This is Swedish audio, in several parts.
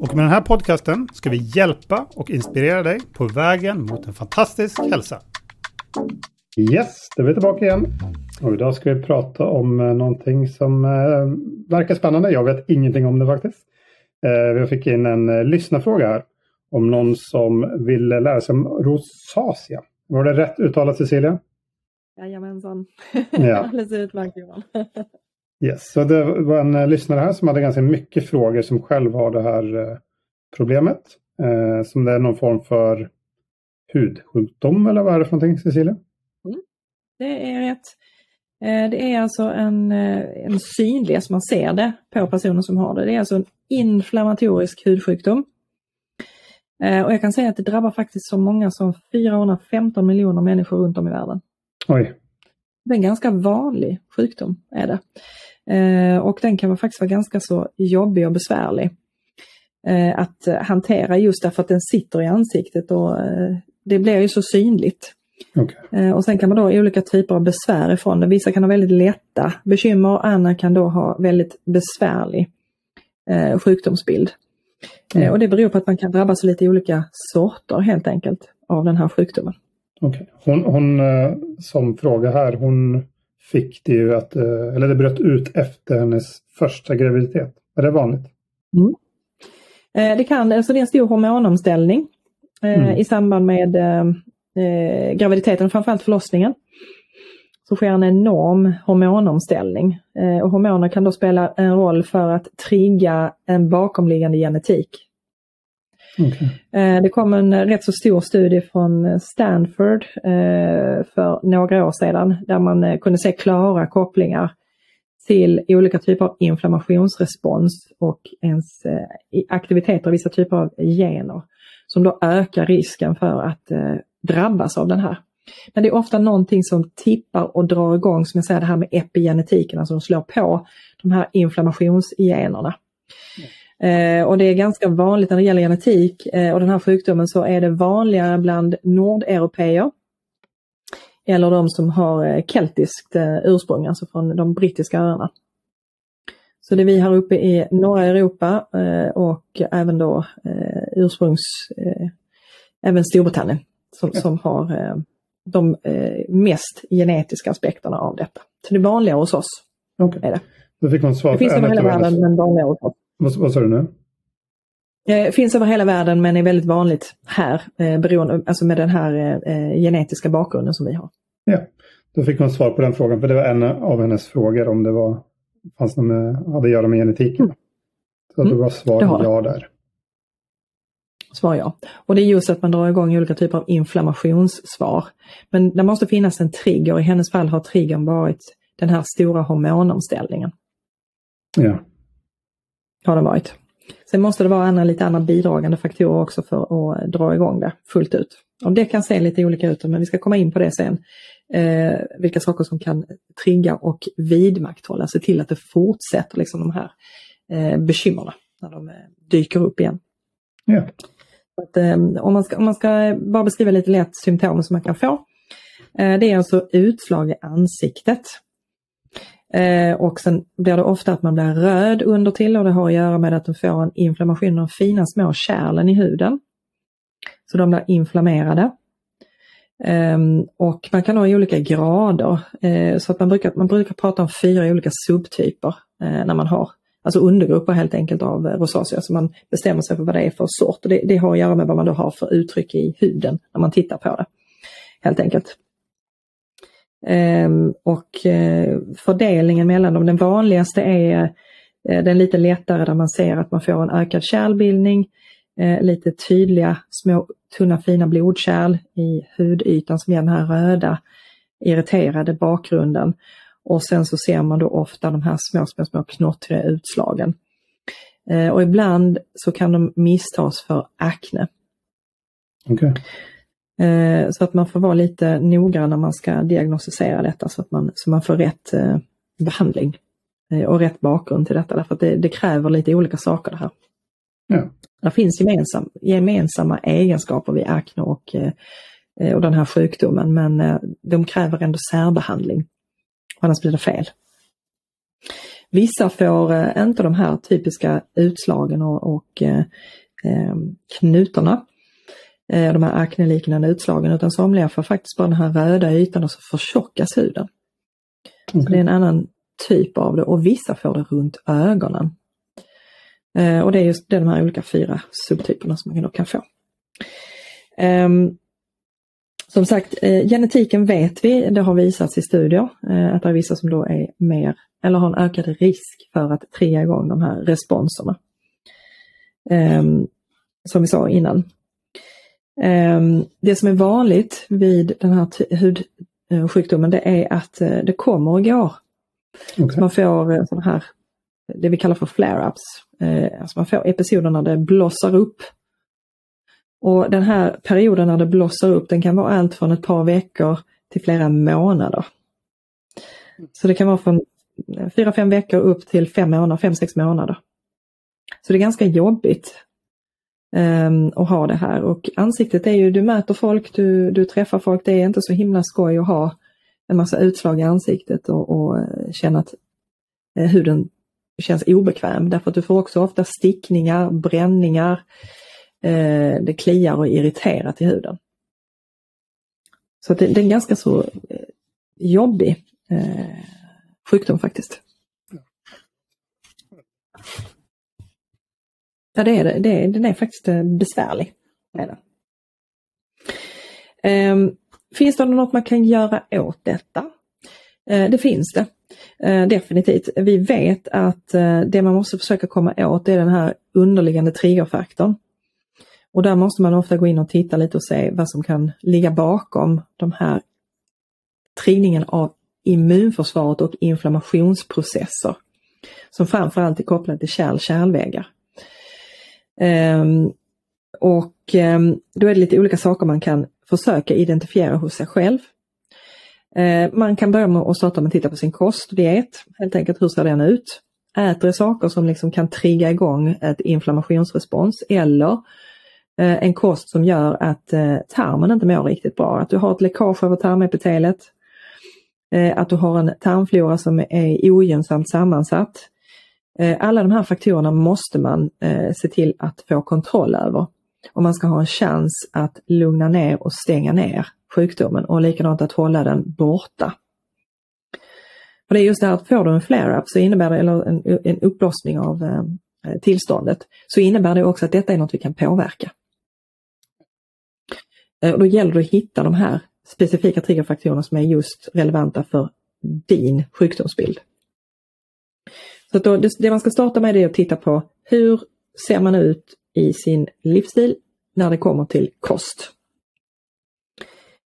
Och med den här podcasten ska vi hjälpa och inspirera dig på vägen mot en fantastisk hälsa. Yes, då är vi tillbaka igen. Och idag ska vi prata om eh, någonting som eh, verkar spännande. Jag vet ingenting om det faktiskt. Eh, vi fick in en eh, lyssnarfråga här om någon som vill lära sig om rosacea. Var det rätt uttalat Cecilia? Jajamensan. Ja. Alldeles utmärkt Johan. Yes, så det var en eh, lyssnare här som hade ganska mycket frågor som själv har det här eh, problemet. Eh, som det är någon form för hudsjukdom eller vad är det för någonting Cecilia? Det är rätt. Eh, Det är alltså en, en synlig, som man ser det på personer som har det. Det är alltså en inflammatorisk hudsjukdom. Eh, Och jag kan säga att det drabbar faktiskt så många som 415 miljoner människor runt om i världen. Oj, Det är en ganska vanlig sjukdom är det. Eh, Och den kan faktiskt vara ganska så jobbig och besvärlig eh, att eh, hantera just därför att den sitter i ansiktet och det blir ju så synligt. Eh, Och sen kan man då ha olika typer av besvär ifrån det. Vissa kan ha väldigt lätta bekymmer, andra kan då ha väldigt besvärlig sjukdomsbild. Mm. Och det beror på att man kan drabbas av lite olika sorter helt enkelt av den här sjukdomen. okej. Hon, hon som fråga här, hon fick det ju att, eh, eller det bröt ut efter hennes första graviditet. Är det vanligt? Eh, Det kan, alltså det är en stor hormonomställning eh, Mm. i samband med eh, graviditeten framförallt förlossningen. Så sker en enorm hormonomställning. Och hormoner kan då spela en roll för att trigga en bakomliggande genetik. Okej. Eh, Det kom en rätt så stor studie från Stanford eh, för några år sedan där man eh, kunde se klara kopplingar till olika typer av inflammationsrespons och ens eh, aktiviteter av vissa typer av gener som då ökar risken för att eh, drabbas av den här. Men det är ofta någonting som tippar och drar igång, som jag säger, det här med epigenetiken, alltså de slår på de här inflammationsgenerna. Eh, och det är ganska vanligt när det gäller genetik eh, och den här sjukdomen så är det vanligare bland nordeuropeer eller de som har eh, keltiskt eh, ursprung, alltså från de brittiska öarna. Så det är vi här uppe i norra Europa eh, och även då ursprungs, även Storbritannien som, som har de mest genetiska aspekterna av detta. Så det är vanligare hos oss. Okej. Är det. Då fick man svar Det finns över hela världen men vanligare hos oss. Vad, vad sa du nu? Eh, finns över hela världen men är väldigt vanligt här, eh, beroende, alltså med den här eh, genetiska bakgrunden som vi har. Ja, då fick man svar på den frågan. För det var en av hennes frågor om det var, fanns något med, hade att göra med genetiken. Så Mm. det var svar det har det. ja där. Svar ja. Och det är just att man drar igång olika typer av inflammationssvar. Men det måste finnas en trigger. I hennes fall har triggern varit den här stora hormonomställningen. Ja, Har det varit. Sen måste det vara andra, lite andra bidragande faktorer också för att dra igång det fullt ut. Och det kan se lite olika ut, men vi ska komma in på det sen. Eh, vilka saker som kan trigga och vidmakthålla, se till att det fortsätter liksom de här eh, bekymmerna när de eh, dyker upp igen. ja. Att, eh, om, man ska, om man ska bara beskriva lite lätt symptom som man kan få. Eh, det är alltså utslag i ansiktet. Eh, och sen blir det ofta att man blir röd under till och det har att göra med att de får en inflammation av de fina små kärlen i huden. Så de blir inflammerade. Eh, och man kan ha i olika grader. Eh, så att man brukar, man brukar prata om fyra olika subtyper eh, när man har alltså undergrupper helt enkelt av eh, rosacea. Så man bestämmer sig för vad det är för sort. Och det, det har att göra med vad man då har för uttryck i huden när man tittar på det. Helt enkelt. Ehm, och eh, fördelningen mellan dem, den vanligaste är eh, den lite lättare där man ser att man får en ökad kärlbildning, eh, lite tydliga små tunna fina blodkärl i hudytan som ger den här röda irriterade bakgrunden. Och sen så ser man då ofta de här små, små, små knottriga utslagen. Och ibland så kan de misstas för akne. Okay. Eh, så att man får vara lite noggrann när man ska diagnostisera detta så att man, så man får rätt eh, behandling och rätt bakgrund till detta. Därför att det, det kräver lite olika saker det här. Ja. Det finns gemensam, gemensamma egenskaper vid akne och, och den här sjukdomen men de kräver ändå särbehandling. Annars blir det fel. Vissa får eh, inte de här typiska utslagen och, och eh, eh knutorna, eh, de här akneliknande utslagen, utan somliga får faktiskt bara den här röda ytan och så förtjockas huden. Mm. Så det är en annan typ av det och vissa får det runt ögonen. Eh, och det är just de här olika fyra subtyperna som man kan få. Um, som sagt, eh, genetiken vet vi, det har visats i studier, eh, att det är vissa som då är mer, eller har en ökad risk för att trigga igång de här responserna. Eh, som vi sa innan. Ehm, det som är vanligt vid den här hudsjukdomen det är att eh, det kommer och går. Okay. Man får eh, sådana här, det vi kallar för flare-ups. Eh, alltså man får episoder när det blossar upp och den här perioden när det blossar upp den kan vara allt från ett par veckor till flera månader. Så det kan vara från fyra, fem veckor upp till fem månader, fem, sex månader. Så det är ganska jobbigt Ehm, och ha det här. Och ansiktet är ju, du möter folk, du, du träffar folk, det är inte så himla skoj att ha en massa utslag i ansiktet och, och eh, känna att eh, huden känns obekväm. Därför att du får också ofta stickningar, bränningar, eh, det kliar och irriterar i huden. Så det, det, är en ganska så eh, jobbig eh, sjukdom faktiskt. Ja det är det, det är, den är faktiskt eh, besvärlig. Är det. Ehm, finns det något man kan göra åt detta? Uh, det finns det. Uh, definitivt. Vi vet att det man måste försöka komma åt är den här underliggande triggerfaktorn. Och där måste man ofta gå in och titta lite och se vad som kan ligga bakom de här triggningen av immunförsvaret och inflammationsprocesser som framförallt är kopplade till kärl-kärlväggar. Ehm, och ehm, då är det lite olika saker man kan försöka identifiera hos sig själv. Ehm, man kan börja med att starta med att titta på sin kost och diet, helt enkelt hur ser den ut? Äter saker som liksom kan trigga igång ett inflammationsrespons eller eh, en kost som gör att eh, tarmen inte mår riktigt bra. Att du har ett läckage över tarmepitelet. Eh, att du har en tarmflora som är ogynnsamt sammansatt. Eh, alla de här faktorerna måste man eh, se till att få kontroll över. Om man ska ha en chans att lugna ner och stänga ner sjukdomen och likadant att hålla den borta. Och det är just det här att får du en flare-up så innebär det, eller en, en uppblossning av eh, tillståndet, så innebär det också att detta är något vi kan påverka. Eh, och då gäller det att hitta de här specifika triggerfaktorerna som är just relevanta för din sjukdomsbild. Så då, det, det, man ska starta med är att titta på hur ser man ut i sin livsstil när det kommer till kost.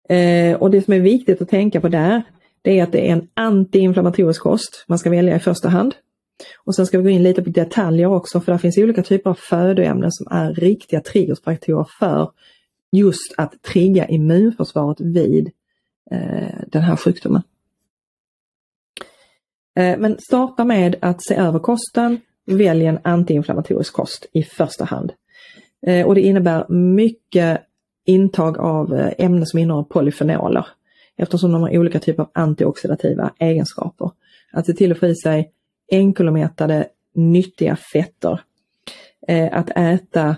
Eh, och det som är viktigt att tänka på där, det är att det är en antiinflammatorisk kost man ska välja i första hand. Och sen ska vi gå in lite på detaljer också för det finns olika typer av födoämnen som är riktiga triggerfaktorer för just att trigga immunförsvaret vid eh, den här sjukdomen. Eh, men starta med att se över kosten. Välj en antiinflammatorisk kost i första hand. Eh, och det innebär mycket intag av eh, ämnen som innehåller polyfenoler eftersom de har olika typer av antioxidativa egenskaper. Att se till att få i sig enkelomättade nyttiga fetter. Att äta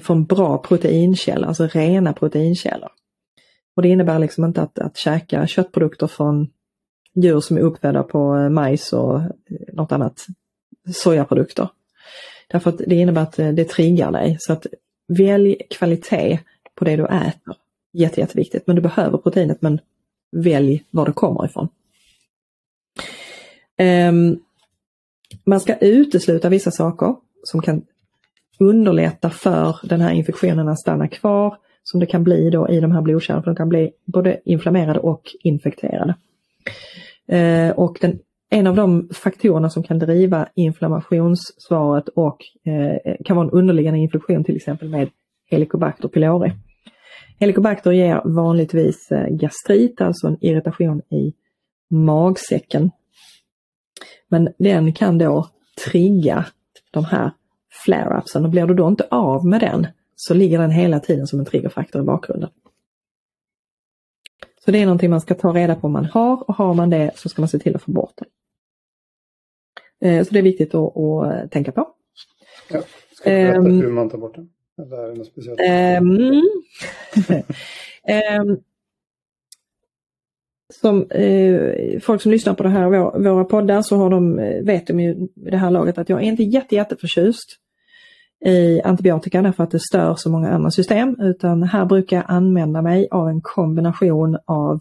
från bra proteinkällor, alltså rena proteinkällor. Och det innebär liksom inte att, att käka köttprodukter från djur som är uppfödda på eh, majs och eh, något annat sojaprodukter. Därför att det innebär att eh, det triggar dig. Så att välj kvalitet på det du äter. Jätte, jätteviktigt. Men du behöver proteinet men välj var det kommer ifrån. Um, man ska utesluta vissa saker som kan underlätta för den här infektionen att stanna kvar som det kan bli då i de här blodkärlen, för de kan bli både inflammerade och infekterade. Eh, och den en av de faktorerna som kan driva inflammationssvaret och eh, kan vara en underliggande infektion till exempel med Helicobacter pylori. Helicobacter ger vanligtvis eh, gastrit, alltså en irritation i magsäcken. Men den kan då trigga de här flare-upsen och blir du då inte av med den så ligger den hela tiden som en triggerfaktor i bakgrunden. Så det är någonting man ska ta reda på om man har och har man det så ska man se till att få bort det. Eh, så det är viktigt att, att tänka på. Ja. Ska du berätta um, hur man tar bort den? Eller är det något speciellt? Um, um, som eh, folk som lyssnar på det här, vår, våra poddar, så har de, eh, vet de ju det här laget att jag är inte jätte, jätteförtjust i antibiotika därför att det stör så många andra system utan här brukar jag använda mig av en kombination av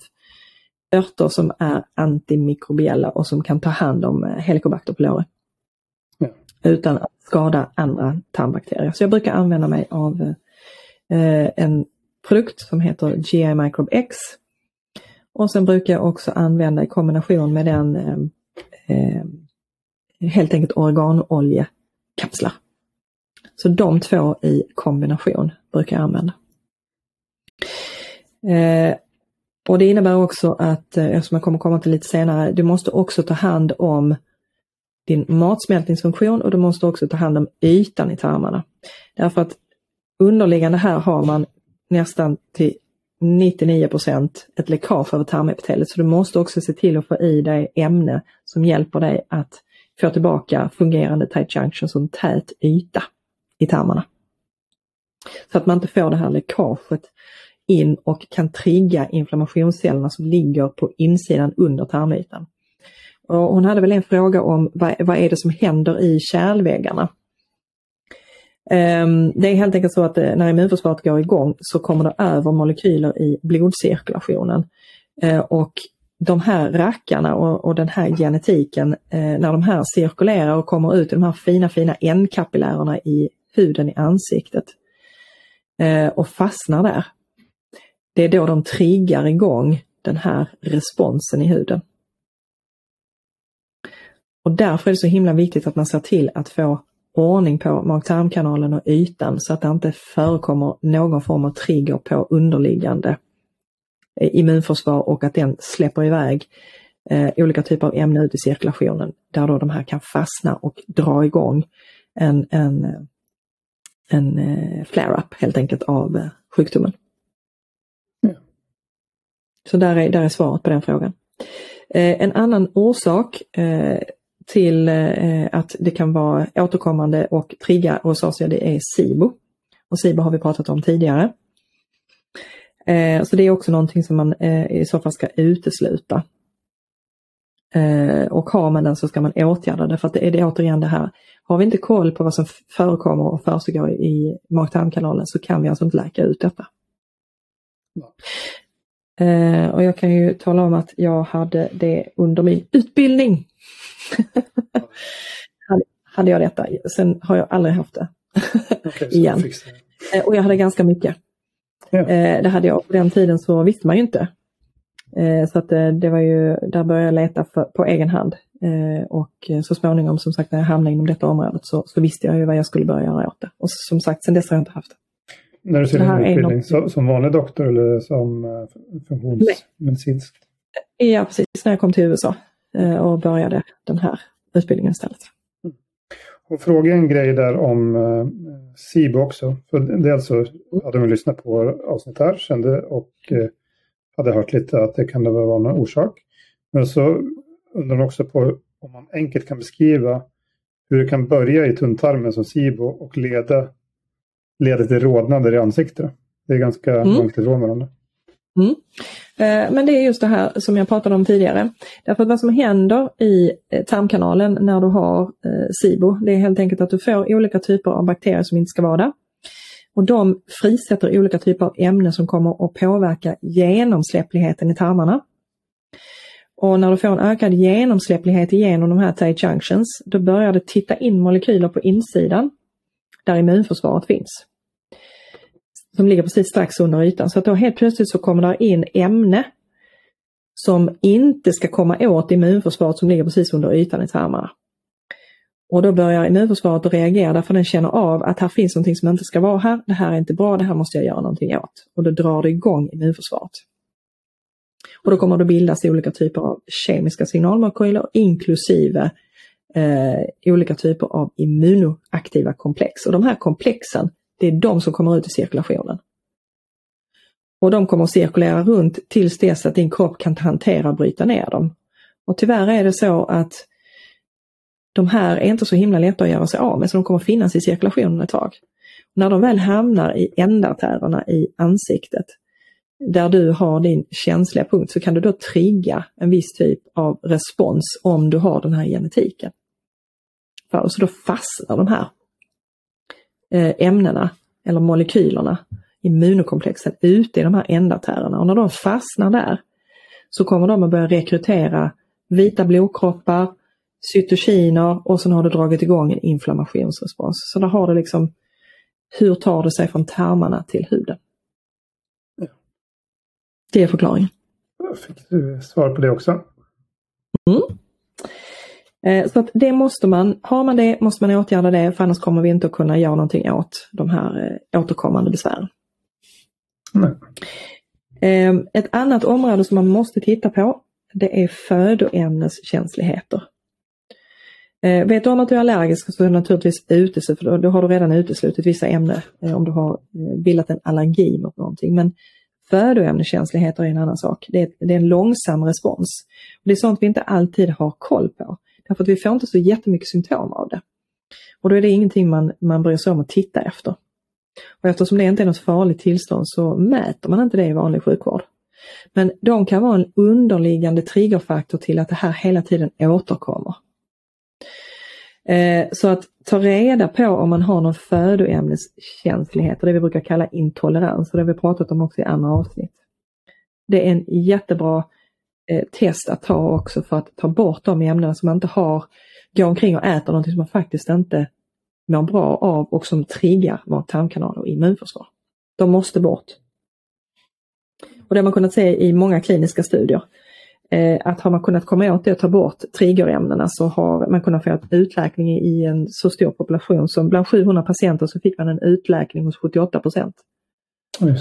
örter som är antimikrobiella och som kan ta hand om eh, Helicobacter pylori. Ja. Utan att skada andra tarmbakterier. Så jag brukar använda mig av eh, en produkt som heter GI Microbe X. Och sen brukar jag också använda i kombination med den eh, eh helt enkelt organoljekapslar. Så de två i kombination brukar jag använda. Eh, och det innebär också att, eh, eftersom jag kommer komma till lite senare, du måste också ta hand om din matsmältningsfunktion och du måste också ta hand om ytan i tarmarna. Därför att underliggande här har man nästan till 99% ett läckage över tarmepitelet. Så du måste också se till att få i dig ämne som hjälper dig att få tillbaka fungerande tight junction som tät yta i tarmarna. Så att man inte får det här läckaget in och kan trigga inflammationscellerna som ligger på insidan under tarmytan. Och hon hade väl en fråga om vad, vad är det som händer i kärlväggarna? Um, det är helt enkelt så att eh, när immunförsvaret går igång så kommer det över molekyler i blodcirkulationen. Uh, och de här rackarna och, och, den här genetiken, uh, när de här cirkulerar och kommer ut i de här fina fina N-kapillärerna i huden i ansiktet eh, och fastnar där, det är då de triggar igång den här responsen i huden. Och därför är det så himla viktigt att man ser till att få ordning på mag-tarmkanalen och ytan så att det inte förekommer någon form av trigger på underliggande eh, immunförsvar och att den släpper iväg eh, olika typer av ämnen ut i cirkulationen där då de här kan fastna och dra igång en, en, eh, en eh, flare-up helt enkelt av eh, sjukdomen. Så där är, där är svaret på den frågan. Eh, en annan orsak till att det kan vara återkommande och trigga rosacea det är SIBO. Och SIBO har vi pratat om tidigare. Så det är också någonting som man i så fall ska utesluta. Eh, och har man den så ska man åtgärda det för att det är det återigen det här. Har vi inte koll på vad som förekommer och försiggår i mag-tarmkanalen så kan vi alltså inte läka ut detta. Ja. Eh, och jag kan ju tala om att jag hade det under min utbildning. hade, jag detta. Sen har jag aldrig haft det okay, igen. Eh, och jag hade ganska mycket. Ja. Det hade jag. På den tiden så visste man ju inte. Eh, så att eh, det var ju, där började jag leta för, på egen hand. Eh, och så småningom som sagt när jag hamnade inom detta området så, så visste jag ju vad jag skulle börja göra åt det. Och som sagt sen dess har jag inte haft det. När du ser din utbildning, något... som vanlig doktor eller som funktionsmedicinsk? Ja, precis. När jag kom till USA och började den här utbildningen istället. Mm. Och fråga en grej där om SIBO också. För dels så hade de lyssnat på avsnitt här kände, och hade hört lite att det kan vara någon orsak. Men så undrar de också på om man enkelt kan beskriva hur det kan börja i tunntarmen som SIBO och leda leder till rodnader i ansiktet. Det är ganska mm. långt ifrån varandra. Mm. Eh, men det är just det här som jag pratade om tidigare. Därför att vad som händer i eh, tarmkanalen när du har eh, SIBO, det är helt enkelt att du får olika typer av bakterier som inte ska vara där. Och de frisätter olika typer av ämnen som kommer att påverka genomsläppligheten i tarmarna. Och när du får en ökad genomsläpplighet genom de här tight junctions, då börjar det titta in molekyler på insidan där immunförsvaret finns som ligger precis strax under ytan. Så att då helt plötsligt så kommer det in ämne som inte ska komma åt immunförsvaret som ligger precis under ytan i tarmarna. Och då börjar immunförsvaret att reagera därför den känner av att här finns någonting som inte ska vara här. Det här är inte bra, det här måste jag göra någonting åt. Och då drar det igång immunförsvaret. Och då kommer det bildas olika typer av kemiska signalmolekyler inklusive eh, olika typer av immunoaktiva komplex. Och de här komplexen, det är de som kommer ut i cirkulationen. Och de kommer att cirkulera runt tills dess att din kropp kan hantera och bryta ner dem. Och tyvärr är det så att de här är inte så himla lätta att göra sig av med så de kommer finnas i cirkulationen ett tag. När de väl hamnar i ändartärerna i ansiktet där du har din känsliga punkt så kan du då trigga en viss typ av respons om du har den här genetiken. Så då fastnar de här eh, ämnena eller molekylerna, immunokomplexen, ute i de här ändartärerna och när de fastnar där så kommer de att börja rekrytera vita blodkroppar, cytokiner och sen har det dragit igång en inflammationsrespons. Så där har det liksom, hur tar det sig från tarmarna till huden? Det är förklaringen. Fick du svar på det också? Mm. Eh, så att det måste man, har man det måste man åtgärda det för annars kommer vi inte att kunna göra någonting åt de här eh, återkommande besvären. Mm. Ett annat område som man måste titta på det är födoämneskänsligheter. Eh, vet du om att du är allergisk så är du naturligtvis uteslutet, för då har du redan uteslutit vissa ämnen eh, om du har eh, bildat en allergi mot någonting. Men Födoämneskänsligheter är en annan sak. Det är, det är en långsam respons. Det är sånt vi inte alltid har koll på. Därför att vi får inte så jättemycket symptom av det. Och då är det ingenting man, man bryr sig om att titta efter. Och eftersom det inte är något farligt tillstånd så mäter man inte det i vanlig sjukvård. Men de kan vara en underliggande triggerfaktor till att det här hela tiden återkommer. Eh, så att ta reda på om man har någon födoämneskänslighet, och det vi brukar kalla intolerans, och det har vi pratat om också i andra avsnitt. Det är en jättebra eh, test att ta också för att ta bort de ämnen som man inte har, går omkring och äter någonting som man faktiskt inte mår bra av och som triggar mat, tarmkanal och immunförsvar. De måste bort. Och det har man kunnat se i många kliniska studier att har man kunnat komma åt det och ta bort triggerämnena så har man kunnat få utläkning i en så stor population som bland 700 patienter så fick man en utläkning hos 78 procent.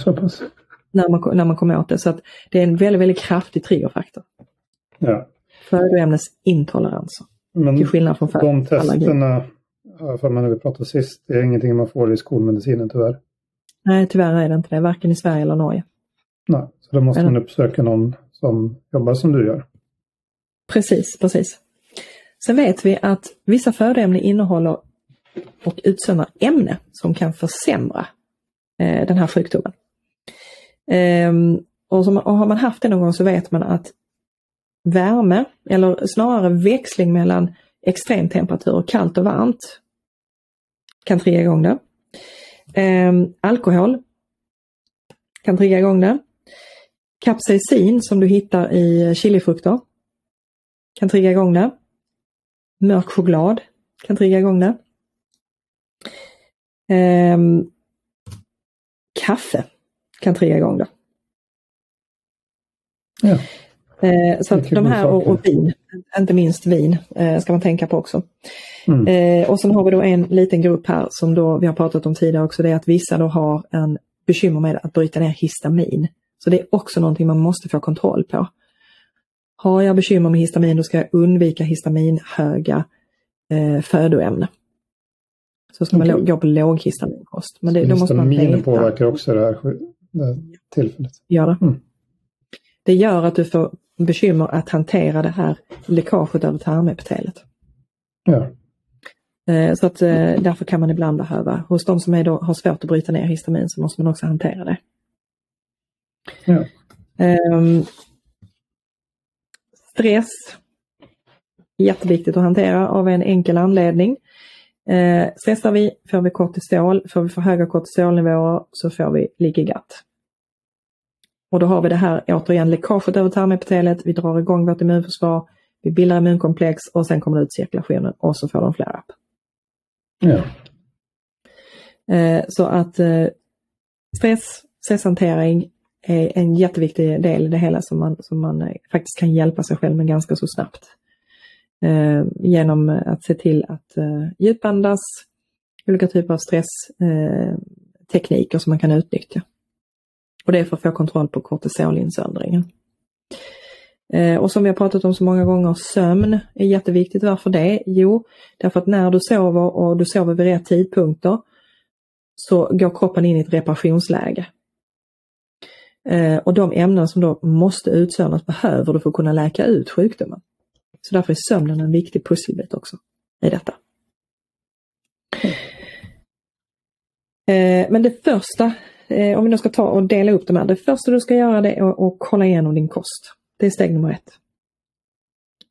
Så pass. När man, när man kom åt det. Så att det är en väldigt, väldigt kraftig triggerfaktor. Ja. Födoämnesintoleranser. Men till skillnad från de testerna, för man har vi pratat sist, det är ingenting man får i skolmedicinen tyvärr. Nej, tyvärr är det inte det, varken i Sverige eller Norge. Nej, så då måste man uppsöka någon som jobbar som du gör. Precis, precis. Sen vet vi att vissa födoämnen innehåller och utsöndrar ämne som kan försämra eh, den här sjukdomen. Ehm, och, som, och har man haft det någon gång så vet man att värme, eller snarare växling mellan extremtemperatur och kallt och varmt kan trigga igång det. Ehm, alkohol kan trigga igång det. Kapsaicin som du hittar i chilifrukter kan trigga igång det. Mörk choklad kan trigga igång det. Ehm, kaffe kan trigga igång det. Ja. Ehm, så att de här och, och, vin, inte minst vin, eh, ska man tänka på också. Mm. Ehm, och sen har vi då en liten grupp här som då vi har pratat om tidigare också, det är att vissa då har en bekymmer med att bryta ner histamin. Så det är också någonting man måste få kontroll på. Har jag bekymmer med histamin då ska jag undvika histaminhöga eh, födoämnen. Så ska okay. man gå på låghistaminkost. Men det, då måste man veta. påverkar också det här, det här tillfället? Gör det. Mm. Det gör att du får bekymmer att hantera det här läckaget över tarmepitelet. Ja. Eh, så att eh, därför kan man ibland behöva, hos de som är då, har svårt att bryta ner histamin så måste man också hantera det. Ja. Um, stress. Jätteviktigt att hantera av en enkel anledning. Eh, stressar vi får vi kortisol, får vi för höga kortisolnivåer så får vi gut. Och då har vi det här återigen läckaget över tarmepitelet, vi drar igång vårt immunförsvar, vi bildar immunkomplex och sen kommer det ut cirkulationen och så får de flare upp. Ja. Eh, så att eh, stress, stresshantering, är en jätteviktig del i det hela som man, som man eh, faktiskt kan hjälpa sig själv med ganska så snabbt. Eh, genom att se till att eh, djupandas, olika typer av stresstekniker eh, som man kan utnyttja. Och det är för att få kontroll på kortisolinsöndringen. Eh, och som vi har pratat om så många gånger, sömn är jätteviktigt. Varför det? Jo, därför att när du sover och du sover vid rätt tidpunkter så går kroppen in i ett reparationsläge. Eh, och de ämnen som då måste utsöndras behöver du för att kunna läka ut sjukdomen. Så därför är sömnen en viktig pusselbit också i detta. Eh, men det första, eh, om vi nu ska ta och dela upp de här, det första du ska göra det är att kolla igenom din kost. Det är steg nummer ett.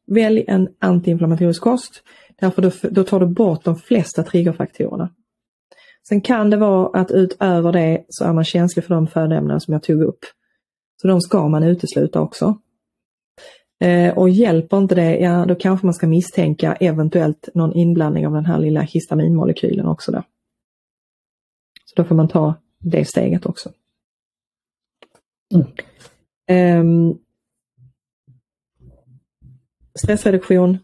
Välj en antiinflammatorisk kost, därför då, då tar du bort de flesta triggerfaktorerna. Sen kan det vara att utöver det så är man känslig för de födoämnen som jag tog upp. Så de ska man utesluta också. Eh, och hjälper inte det, ja då kanske man ska misstänka eventuellt någon inblandning av den här lilla histaminmolekylen också. Då. Så då får man ta det steget också. Mm. Um, stressreduktion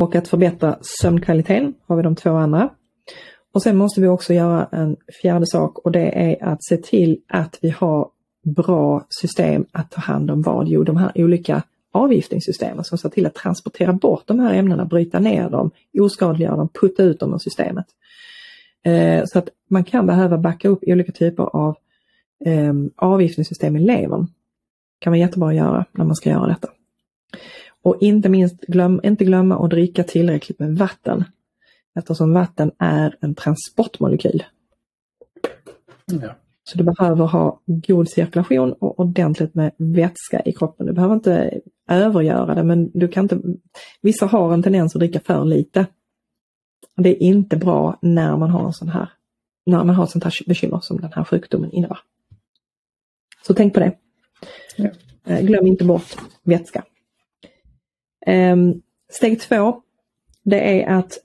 och att förbättra sömnkvaliteten har vi de två andra. Och sen måste vi också göra en fjärde sak och det är att se till att vi har bra system att ta hand om vad? Jo, de här olika avgiftningssystemen som ser till att transportera bort de här ämnena, bryta ner dem, oskadliggöra dem, putta ut dem ur systemet. Eh, så att man kan behöva backa upp olika typer av eh, avgiftningssystem i levern. kan vara jättebra att göra när man ska göra detta. Och inte minst glöm, inte glömma att dricka tillräckligt med vatten. Eftersom vatten är en transportmolekyl. Ja. Så du behöver ha god cirkulation och ordentligt med vätska i kroppen. Du behöver inte övergöra det men du kan inte, vissa har en tendens att dricka för lite. Det är inte bra när man har en sån här, när man har sånt här bekymmer som den här sjukdomen innebär. Så tänk på det. Ja. Eh, glöm inte bort vätska. Ehm, steg två, det är att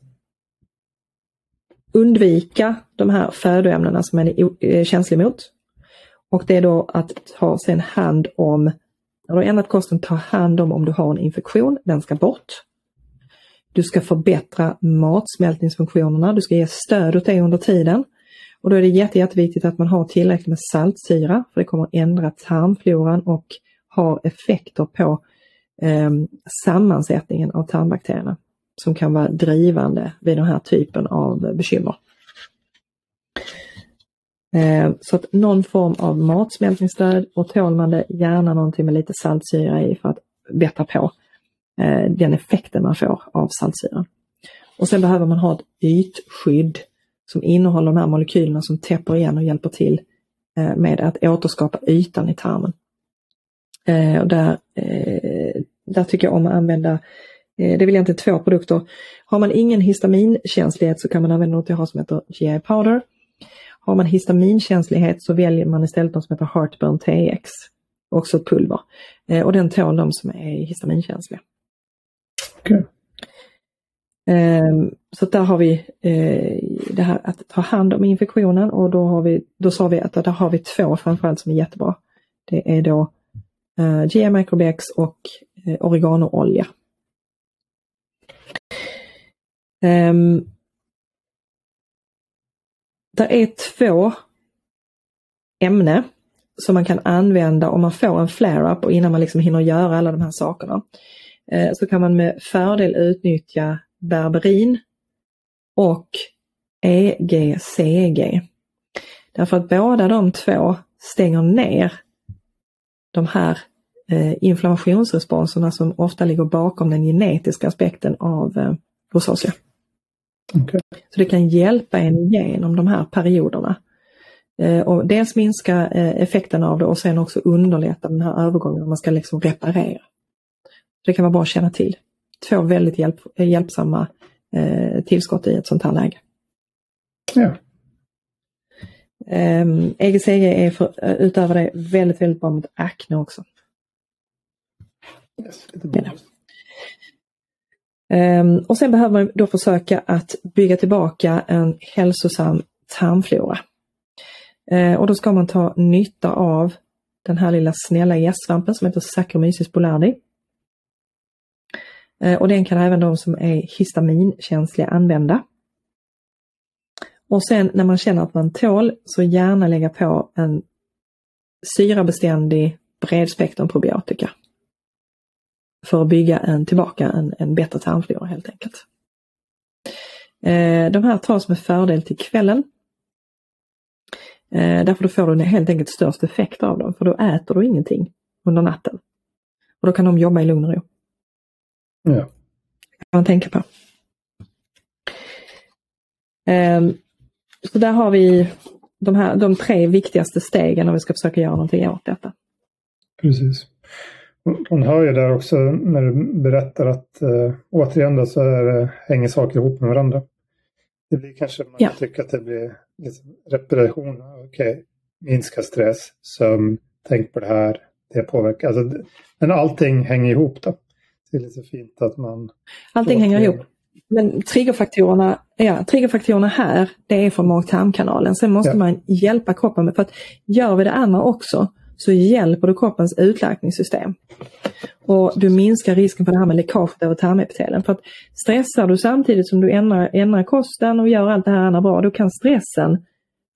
undvika de här födoämnena som man är eh, känslig mot. Och det är då att ta sen hand om, när du har ändrat kosten, ta hand om om du har en infektion, den ska bort. Du ska förbättra matsmältningsfunktionerna, du ska ge stöd åt det under tiden. Och då är det jätte, jätteviktigt att man har tillräckligt med saltsyra, för det kommer ändra tarmfloran och har effekter på eh, sammansättningen av tarmbakterierna som kan vara drivande vid den här typen av bekymmer. Eh, så att någon form av matsmältningsstöd och tål man det, gärna någonting med lite saltsyra i för att bättra på eh, den effekten man får av saltsyran. Och sen behöver man ha ett ytskydd som innehåller de här molekylerna som täpper igen och hjälper till eh, med att återskapa ytan i tarmen. Och där där tycker jag om att använda, det vill jag inte två produkter. Har man ingen histaminkänslighet så kan man använda något jag har som heter GI Powder. Har man histaminkänslighet så väljer man istället något som heter Heartburn TX. Också ett pulver. Eh, och den tål de som är histaminkänsliga. Okay. Ehm, så där har vi eh, det här att ta hand om infektionen och då, har vi, då sa vi att där har vi två framförallt som är jättebra. Det är då GM Microbex och eh, oreganoolja. Ehm, um, det är två ämne som man kan använda om man får en flare-up och innan man liksom hinner göra alla de här sakerna. Eh, så kan man med fördel utnyttja berberin och EGCG. Därför att båda de två stänger ner de här eh, inflammationsresponserna som ofta ligger bakom den genetiska aspekten av eh, eh, rosacea. Okay. Så det kan hjälpa en igenom de här perioderna. Eh, och dels minska eh, effekten av det och sen också underlätta den här övergången när man ska liksom reparera. Det kan vara bra att känna till. Två väldigt hjälp, hjälpsamma eh, tillskott i ett sånt här läge. Ja. Um, EGCG är för, utöver det väldigt, väldigt bra mot akne också. Yes, um, och sen behöver man då försöka att bygga tillbaka en hälsosam tarmflora. Uh, och då ska man ta nytta av den här lilla snälla gästsvampen som heter Saccharomyces boulardii. Ehm, och den kan även de som är histaminkänsliga använda. Och sen när man känner att man tål så gärna lägga på en syrabeständig bredspektrum probiotika. För att bygga en, tillbaka en, en bättre tarmflora helt enkelt. Eh, de här tas med fördel till kvällen. Eh, därför då får du helt enkelt störst effekt av dem, för då äter du ingenting under natten. Och då kan de jobba i lugn och ro. Ja. Det kan man tänka på. Eh, så där har vi de, här, de tre viktigaste stegen om vi ska försöka göra någonting åt detta. Precis. Hon hör ju där också när du berättar att äh, återigen då så är, hänger saker ihop med varandra. Det blir kanske, man ja. tycker att det blir liksom repetition. Okej, okay. minska stress, sömn, tänk på det här, det påverkar. Alltså, men allting hänger ihop då. Det är lite fint att man... Allting hänger ihop. Men triggerfaktorerna, ja, triggerfaktorerna här, det är från mag-tarmkanalen. Sen måste ja. man hjälpa kroppen med, för att gör vi det andra också så hjälper du kroppens utläkningssystem. Och du minskar risken för det här med läckage över tarmepitelen. För att stressar du samtidigt som du ändrar, ändrar kosten och gör allt det här andra bra, då kan stressen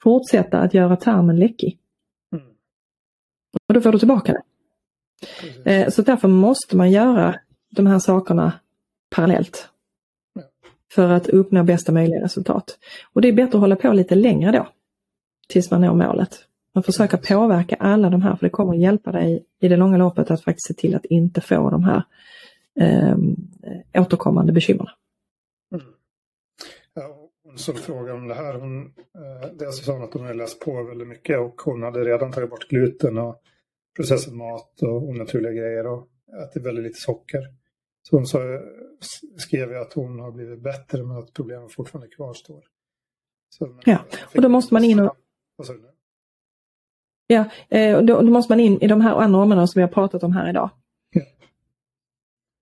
fortsätta att göra tarmen läckig. Mm. Och då får du tillbaka det. Eh, så därför måste man göra de här sakerna parallellt. För att uppnå bästa möjliga resultat. Och det är bättre att hålla på lite längre då. Tills man når målet. Man försöker påverka alla de här för det kommer att hjälpa dig i det långa loppet att faktiskt se till att inte få de här eh, återkommande bekymren. Mm. Ja, hon som frågade om det här, hon, eh, dels sa hon att hon hade läst på väldigt mycket och hon hade redan tagit bort gluten och processad mat och onaturliga grejer och ätit väldigt lite socker. Så hon sa, skrev att hon har blivit bättre men att problemen fortfarande kvarstår. Så, ja, och då måste man in och... Ja, eh, då, då, måste man in i de här andra områdena som vi har pratat om här idag. Ja.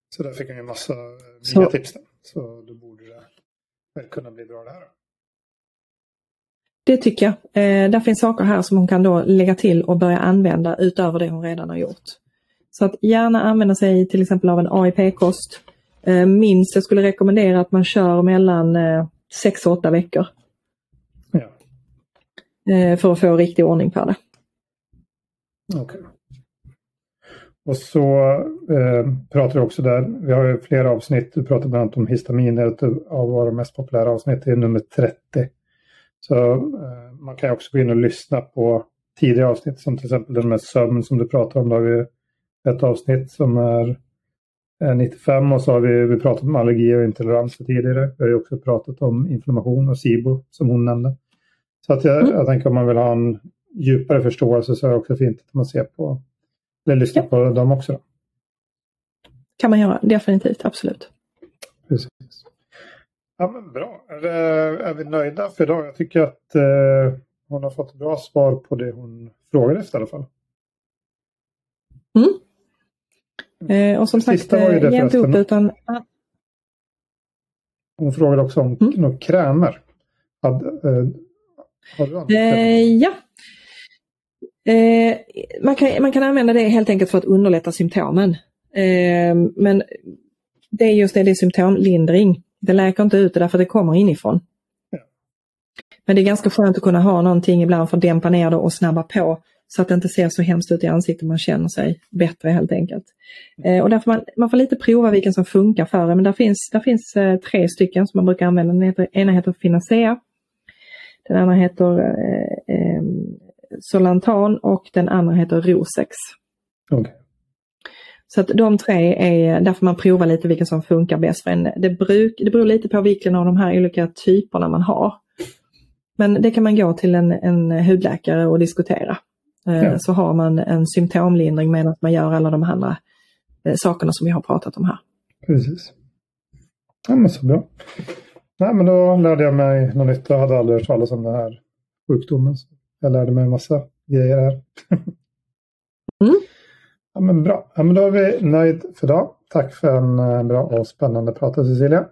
Så där fick hon ju massa eh, nya så. tips. Då. Så då borde det väl kunna bli bra det här. Det tycker jag. Eh, där finns saker här som hon kan då lägga till och börja använda utöver det hon redan har gjort. Så att gärna använda sig till exempel av en AIP-kost. Eh, minst, jag skulle rekommendera att man kör mellan eh, 6 och 8 veckor. Ja. Eh, för att få riktig ordning på det. Okay. Och så eh, pratar du också där, vi har ju flera avsnitt, du pratar bland annat om histamin, ett av våra mest populära avsnitt, det är nummer 30. Så eh, man kan också gå in och lyssna på tidigare avsnitt som till exempel den med sömn som du pratar om. Då har vi ett avsnitt som är 95 och så har vi, vi pratat om allergier och intoleranser tidigare. Vi har ju också pratat om inflammation och SIBO som hon nämnde. Så att jag, mm. jag tänker om man vill ha en djupare förståelse så är det också fint att man ser på, eller lyssnar ja. på dem också. Då. kan man göra, definitivt, absolut. Precis. Ja, men bra. Är, är vi nöjda för idag? Jag tycker att eh, hon har fått bra svar på det hon frågade efter i alla fall. Mm. Eh, och som sagt, ge inte upp utan... Hon frågade också om mm. krämer. Had, eh, har du eh, ja, Eh, man, kan, man kan använda det helt enkelt för att underlätta symptomen. Eh, men det är just det, det är symptomlindring. Det läker inte ut det därför att det kommer inifrån. Ja. Men det är ganska skönt att kunna ha någonting ibland för att dämpa ner det och snabba på så att det inte ser så hemskt ut i ansiktet, man känner sig bättre helt enkelt. Eh, och därför man, man får lite prova vilken som funkar för en, men där finns, där finns eh, tre stycken som man brukar använda. Den heter, ena heter Finacea, den andra heter eh, eh Solantan och den andra heter Rosex. Okay. Så att de tre är, där får man prova lite vilken som funkar bäst för en. Det, bruk, det beror lite på vilken av de här olika typerna man har. Men det kan man gå till en, en hudläkare och diskutera. Eh, ja. Så har man en symptomlindring medan man gör alla de andra eh, sakerna som vi har pratat om här. Precis. Ja men så bra. Nej men då lärde jag mig något nytt. Jag hade aldrig hört talas om den här sjukdomen. Jag lärde mig en massa grejer här. mm. Ja, men bra, ja, men då är vi nöjd för idag. Tack för en eh, bra och spännande prat Cecilia.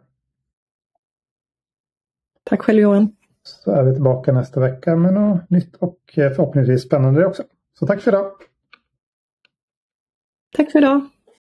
Tack själv Johan. Så är vi tillbaka nästa vecka med något nytt och eh, förhoppningsvis spännande också. Så tack för idag. Tack för idag.